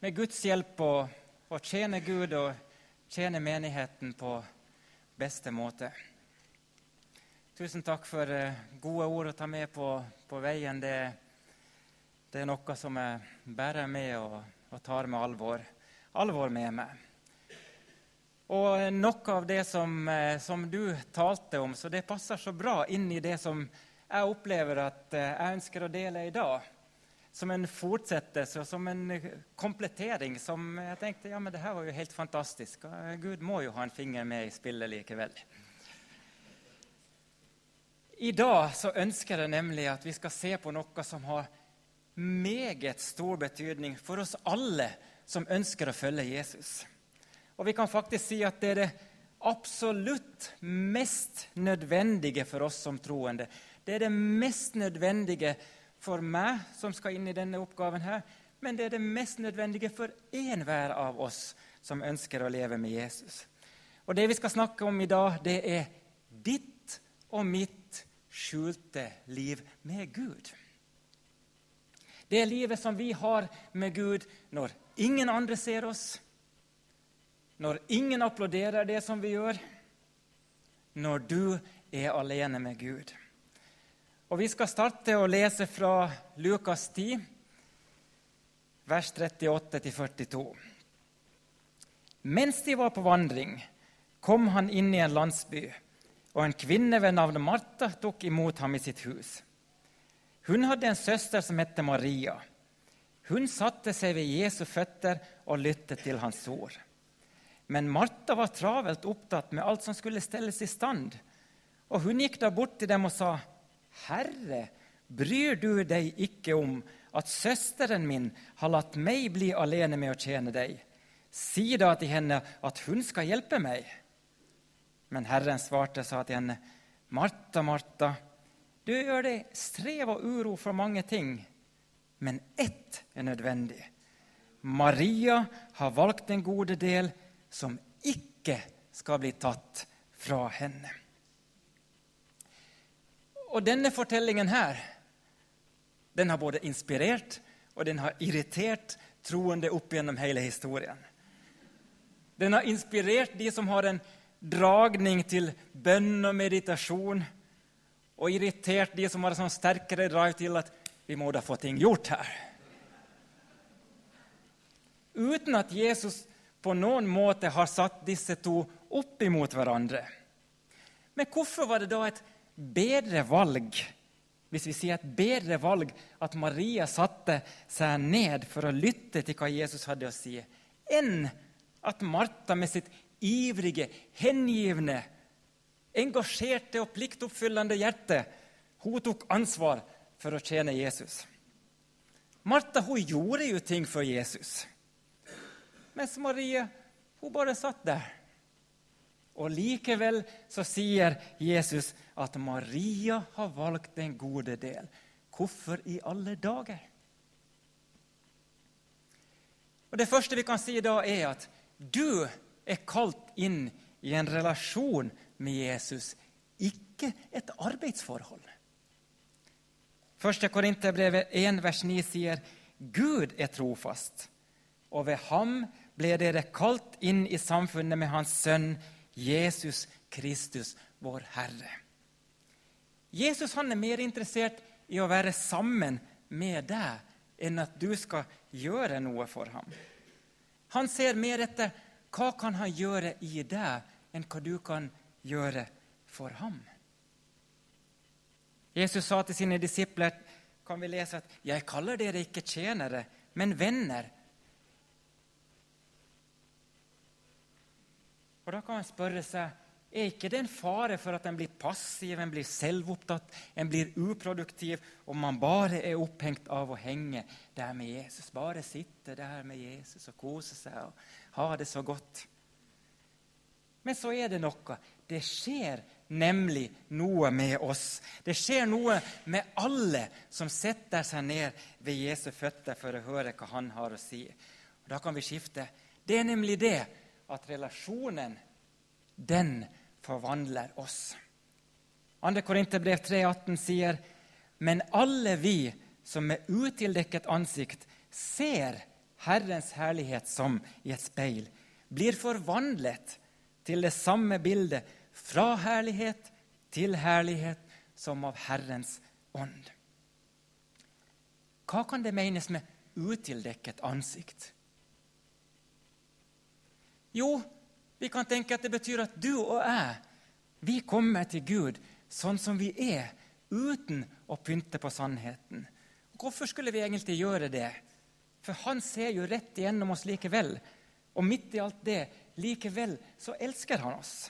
med Guds hjelp å, å tjene Gud og tjene menigheten på beste måte. Tusen takk for eh, gode ord å ta med på, på veien. Det, det, er noe som jeg bærer med og, og tar med alvor, alvor med meg. Og noe av det som, eh, som, du talte om, så det passer så bra inn i det som jeg opplever at eh, jeg ønsker å dele i dag som en fortsettelse og som en komplettering. Som jeg tenkte ja, men det her var jo helt fantastisk. Gud må jo ha en finger med i spillet likevel. I dag så ønsker jeg nemlig at vi skal se på noe som har meget stor betydning for oss alle som ønsker å følge Jesus. Og vi kan faktisk si at det er det absolutt mest nødvendige for oss som troende. Det er det mest nødvendige for meg som skal inn i denne oppgaven, her, men det er det mest nødvendige for enhver av oss som ønsker å leve med Jesus. Og Det vi skal snakke om i dag, det er ditt og mitt skjulte liv med Gud. Det livet som vi har med Gud når ingen andre ser oss, når ingen applauderer det som vi gjør, når du er alene med Gud. Og Vi skal starte å lese fra Lukas 10, vers 38-42. Mens de var på vandring, kom han inn i en landsby, og en kvinne ved navn Martha tok imot ham i sitt hus. Hun hadde en søster som het Maria. Hun satte seg ved Jesu føtter og lyttet til hans ord. Men Martha var travelt opptatt med alt som skulle stelles i stand. Og hun gikk da bort til dem og sa, 'Herre, bryr du deg ikke om at søsteren min har latt meg bli alene med å tjene deg?' Si da til henne at hun skal hjelpe meg. Men Herren svarte og sa til henne, Martha, Martha, du gjør deg strev og uro for mange ting, men ett er nødvendig. Maria har valgt den gode del som ikke skal bli tatt fra henne. Og denne fortellingen her, den har både inspirert og den har irritert troende opp gjennom hele historien. Den har inspirert de som har en dragning til bønn og meditasjon, og irritert de som har en sånn sterkere drive til at vi må da få ting gjort her. Uten at Jesus på noen måte har satt disse to opp imot hverandre. Men hvorfor var det da et bedre valg hvis vi sier et bedre valg at Maria satte seg ned for å lytte til hva Jesus hadde å si, enn at Martha med sitt ivrige, hengivne, engasjerte og pliktoppfyllende hjerte hun tok ansvar for å tjene Jesus. Martha hun gjorde jo ting for Jesus, mens Maria hun bare satt der. Og Likevel så sier Jesus at Maria har valgt den gode del. Hvorfor i alle dager? Og Det første vi kan si da, er at du er kalt inn i en relasjon med Jesus, ikke et arbeidsforhold. Første Korinterbrevet 1, vers 9 sier Gud er trofast, og ved ham ble dere kalt inn i samfunnet med Hans Sønn Jesus Kristus, vår Herre. Jesus han er mer interessert i å være sammen med deg enn at du skal gjøre noe for ham. Han ser mer etter hva kan han gjøre i deg, enn hva du kan gjøre for ham. Jesus sa til sine disipler kan vi lese at 'Jeg kaller dere ikke tjenere, men venner'. Og Da kan man spørre seg er ikke det en fare for at en blir passiv, en blir selvopptatt, en blir uproduktiv, og man bare er opphengt av å henge der med Jesus? Bare sitte der med Jesus og kose seg og ha det så godt. Men så er det noe. Det skjer nemlig noe med oss. Det skjer noe med alle som setter seg ned ved Jesu føtter for å høre hva han har å si. Og da kan vi skifte. Det er nemlig det at relasjonen, den forvandler oss. 2. Korinterbrev 3,18 sier men alle vi som med utildekket ansikt ser Herrens herlighet som i et speil, blir forvandlet til det samme bildet fra herlighet til herlighet som av Herrens ånd. Hva kan det menes med utildekket ansikt? Jo, vi kan tenke at det betyr at du og jeg vi kommer til Gud sånn som vi er, uten å pynte på sannheten. Hvorfor skulle vi egentlig gjøre det? For han ser jo rett igjennom oss likevel. Og midt i alt det, likevel, så elsker han oss.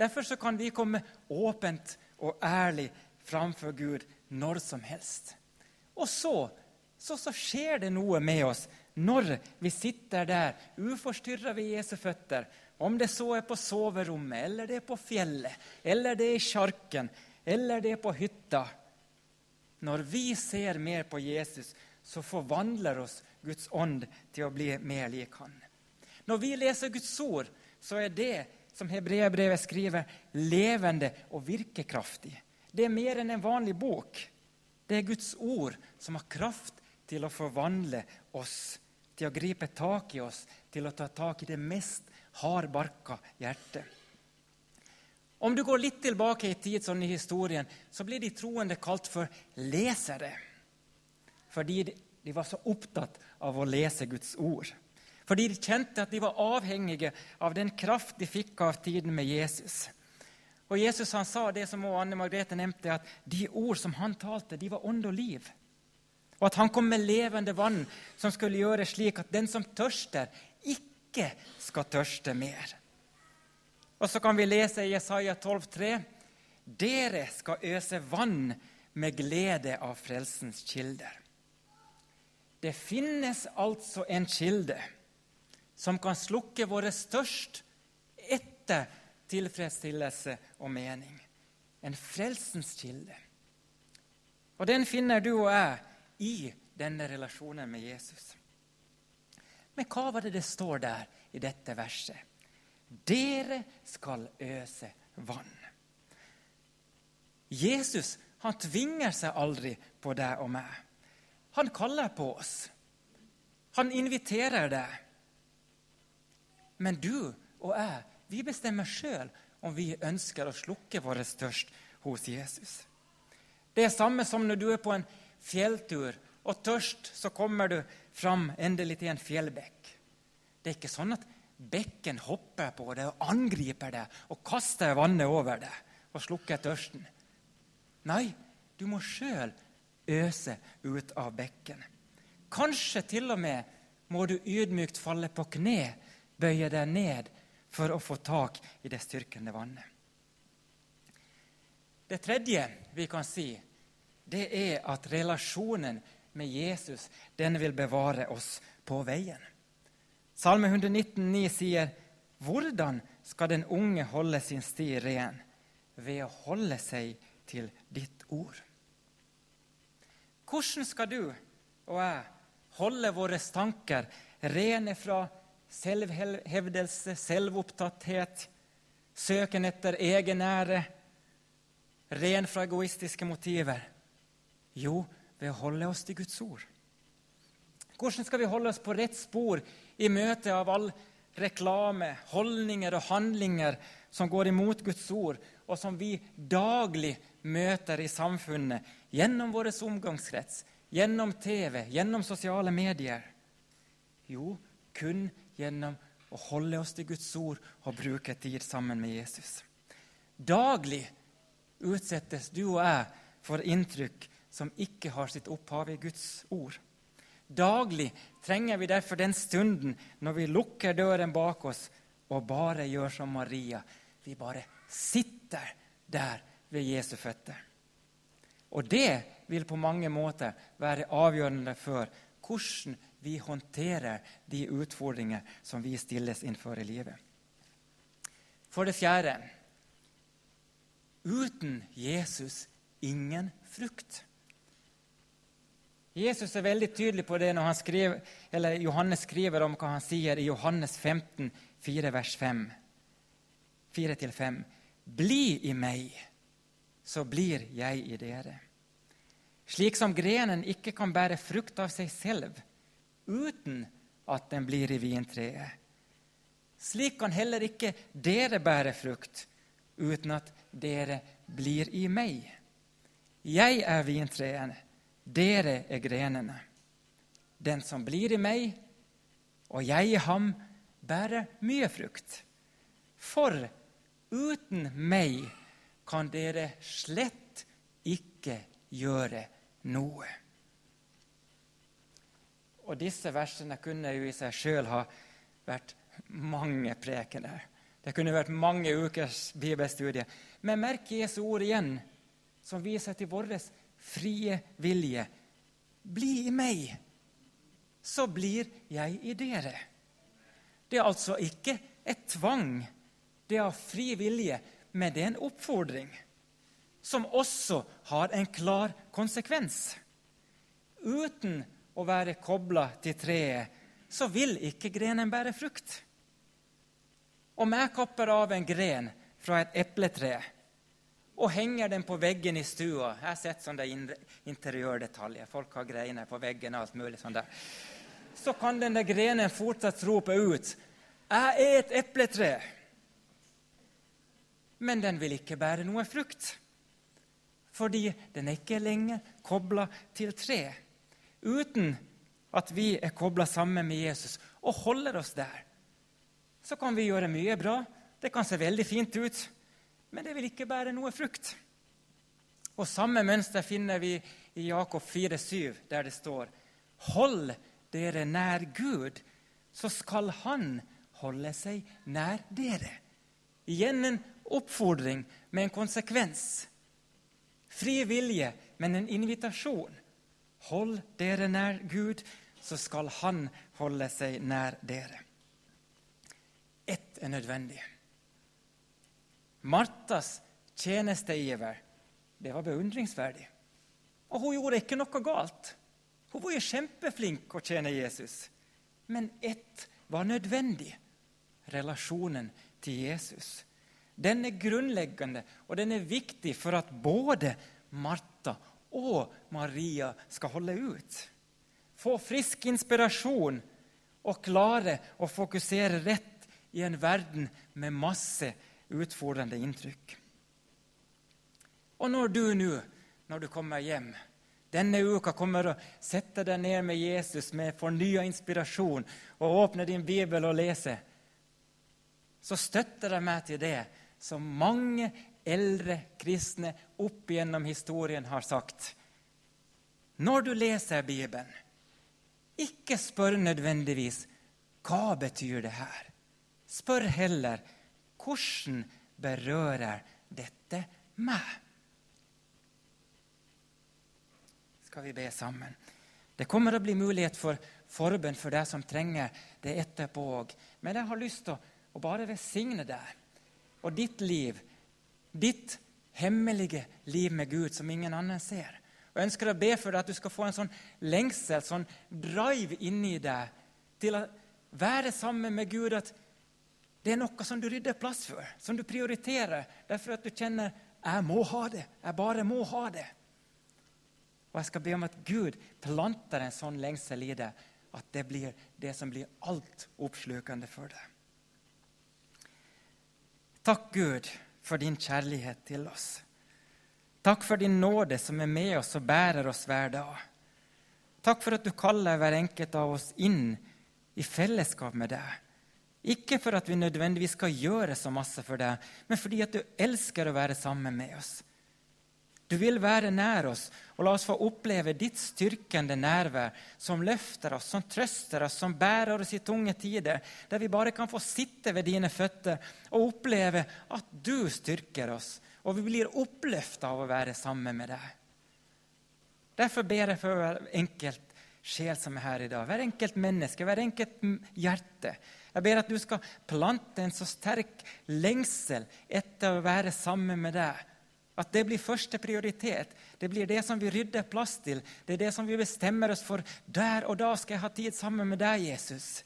Derfor så kan vi komme åpent og ærlig framfor Gud når som helst. Og så, så, så skjer det noe med oss når vi sitter der uforstyrra ved Jesu føtter, om det så er på soverommet, eller det er på fjellet, eller det er i sjarken, eller det er på hytta. Når vi ser mer på Jesus, så forvandler oss Guds ånd til å bli mer lik Han. Når vi leser Guds ord, så er det, som Hebreabrevet skriver, levende og virkekraftig. Det er mer enn en vanlig bok. Det er Guds ord som har kraft til å forvandle oss, til å gripe tak i oss, til å ta tak i det mest hardbarka hjertet. Om du går litt tilbake i tid sånn i historien, så blir de troende kalt for lesere. Fordi de var så opptatt av å lese Guds ord. Fordi de kjente at de var avhengige av den kraft de fikk av tiden med Jesus. Og Jesus han sa det som Anne Margrethe nevnte, at de ord som han talte, de var ånd og liv og at han kom med levende vann som skulle gjøre slik at den som tørster, ikke skal tørste mer. Og så kan vi lese i Jesaja 12,3.: Dere skal øse vann med glede av frelsens kilder. Det finnes altså en kilde som kan slukke våre størst etter tilfredsstillelse og mening. En frelsens kilde. Og den finner du og jeg i denne relasjonen med Jesus. Men hva var det det står der i dette verset? Dere skal øse vann. Jesus han tvinger seg aldri på deg og meg. Han kaller på oss. Han inviterer deg. Men du og jeg, vi bestemmer sjøl om vi ønsker å slukke våre størst hos Jesus. Det er samme som når du er på en fjelltur, og tørst så kommer du fram endelig til en fjellbekk. Det er ikke sånn at bekken hopper på deg og angriper deg og kaster vannet over deg og slukker tørsten. Nei, du må sjøl øse ut av bekken. Kanskje til og med må du ydmykt falle på kne, bøye deg ned for å få tak i det styrkende vannet. Det tredje vi kan si, det er at relasjonen med Jesus den vil bevare oss på veien. Salme 119, 119,9 sier, 'Hvordan skal den unge holde sin sti ren?' Ved å holde seg til ditt ord. Hvordan skal du og jeg holde våre tanker rene fra selvhevdelse, selvopptatthet, søken etter egenære, ren fra egoistiske motiver? Jo, ved å holde oss til Guds ord. Hvordan skal vi holde oss på rett spor i møte av all reklame, holdninger og handlinger som går imot Guds ord, og som vi daglig møter i samfunnet gjennom vår omgangskrets, gjennom TV, gjennom sosiale medier? Jo, kun gjennom å holde oss til Guds ord og bruke tid sammen med Jesus. Daglig utsettes du og jeg for inntrykk som ikke har sitt opphav i Guds ord. Daglig trenger vi derfor den stunden når vi lukker døren bak oss og bare gjør som Maria. Vi bare sitter der ved Jesu føtter. Og det vil på mange måter være avgjørende for hvordan vi håndterer de utfordringer som vi stilles innenfor i livet. For det fjerde uten Jesus ingen frukt. Jesus er veldig tydelig på det når skriver, Johannes skriver om hva han sier i Johannes 15, 4, vers 5. 4-5. Bli i meg, så blir jeg i dere. Slik som grenen ikke kan bære frukt av seg selv uten at den blir i vintreet. Slik kan heller ikke dere bære frukt uten at dere blir i meg. Jeg er vintreene, dere er grenene. Den som blir i meg, og jeg i ham, bærer mye frukt. For uten meg kan dere slett ikke gjøre noe. Og disse versene kunne jo i seg sjøl ha vært mange prekener. Det kunne vært mange ukers bibelstudier. Men merk Jesu ord igjen, som viser til vår frie vilje. Bli i meg, så blir jeg i dere. Det er altså ikke et tvang. Det er fri vilje, men det er en oppfordring som også har en klar konsekvens. Uten å være kobla til treet, så vil ikke grenen bære frukt. Om jeg kapper av en gren fra et epletre og henger den på veggen i stua Jeg har sett sånne interiørdetaljer. Folk har greiner på veggen og alt mulig sånn der. Så kan denne grenen fortsatt rope ut 'Jeg er et epletre'. Men den vil ikke bære noe frukt fordi den er ikke lenger kobla til tre. Uten at vi er kobla sammen med Jesus og holder oss der, så kan vi gjøre mye bra. Det kan se veldig fint ut, men det vil ikke bære noe frukt. Og Samme mønster finner vi i Jakob 4,7, der det står Hold dere nær Gud, så skal Han holde seg nær dere. Igjen en oppfordring med en konsekvens. Fri vilje, men en invitasjon. Hold dere nær Gud, så skal Han holde seg nær dere. Ett er nødvendig. Martas tjenesteiver det var beundringsverdig. Og hun gjorde ikke noe galt. Hun var jo kjempeflink å tjene Jesus. Men ett var nødvendig relasjonen til Jesus. Den er grunnleggende, og den er viktig for at både Martha og Maria skal holde ut. Få frisk inspirasjon og klare å fokusere rett i en verden med masse utfordrende inntrykk. Og når du nå, når du kommer hjem denne uka kommer og setter deg ned med Jesus med fornya inspirasjon og åpner din bibel og leser, så støtter jeg meg til det som mange eldre kristne opp gjennom historien har sagt. Når du leser Bibelen, ikke spør nødvendigvis hva betyr det her. Spør heller hvordan berører dette meg? Skal vi be sammen? Det kommer å bli mulighet for forbønn for deg som trenger det etterpå òg. Men jeg har lyst til å, bare velsigne deg og ditt liv, ditt hemmelige liv med Gud som ingen annen ser. Og Jeg ønsker å be for deg at du skal få en sånn lengsel, sånn drive inni deg til å være sammen med Gud. At det er noe som du rydder plass for, som du prioriterer. Derfor at du kjenner 'jeg må ha det'. Jeg bare må ha det. Og jeg skal be om at Gud planter en sånn lengsel i deg at det blir det som blir alt oppslukende for deg. Takk, Gud, for din kjærlighet til oss. Takk for din nåde som er med oss og bærer oss hver dag. Takk for at du kaller hver enkelt av oss inn i fellesskap med deg. Ikke for at vi nødvendigvis skal gjøre så masse for deg, men fordi at du elsker å være sammen med oss. Du vil være nær oss, og la oss få oppleve ditt styrkende nærvær som løfter oss, som trøster oss, som bærer oss i tunge tider, der vi bare kan få sitte ved dine føtter og oppleve at du styrker oss, og vi blir oppløfta av å være sammen med deg. Derfor ber jeg for hver enkelt sjel som er her i dag, hver enkelt menneske, hver enkelt hjerte. Jeg ber at du skal plante en så sterk lengsel etter å være sammen med deg at det blir første prioritet. Det blir det som vi rydder plass til. Det er det som vi bestemmer oss for. Der og da skal jeg ha tid sammen med deg, Jesus.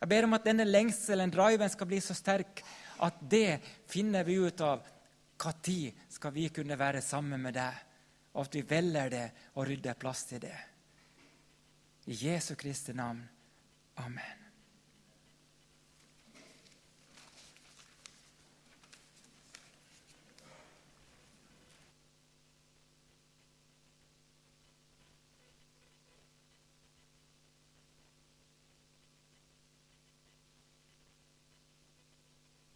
Jeg ber om at denne lengselen, driven, skal bli så sterk at det finner vi ut av. Når skal vi kunne være sammen med deg? Og at vi velger det og rydder plass til det. I Jesu Kristi navn. Amen.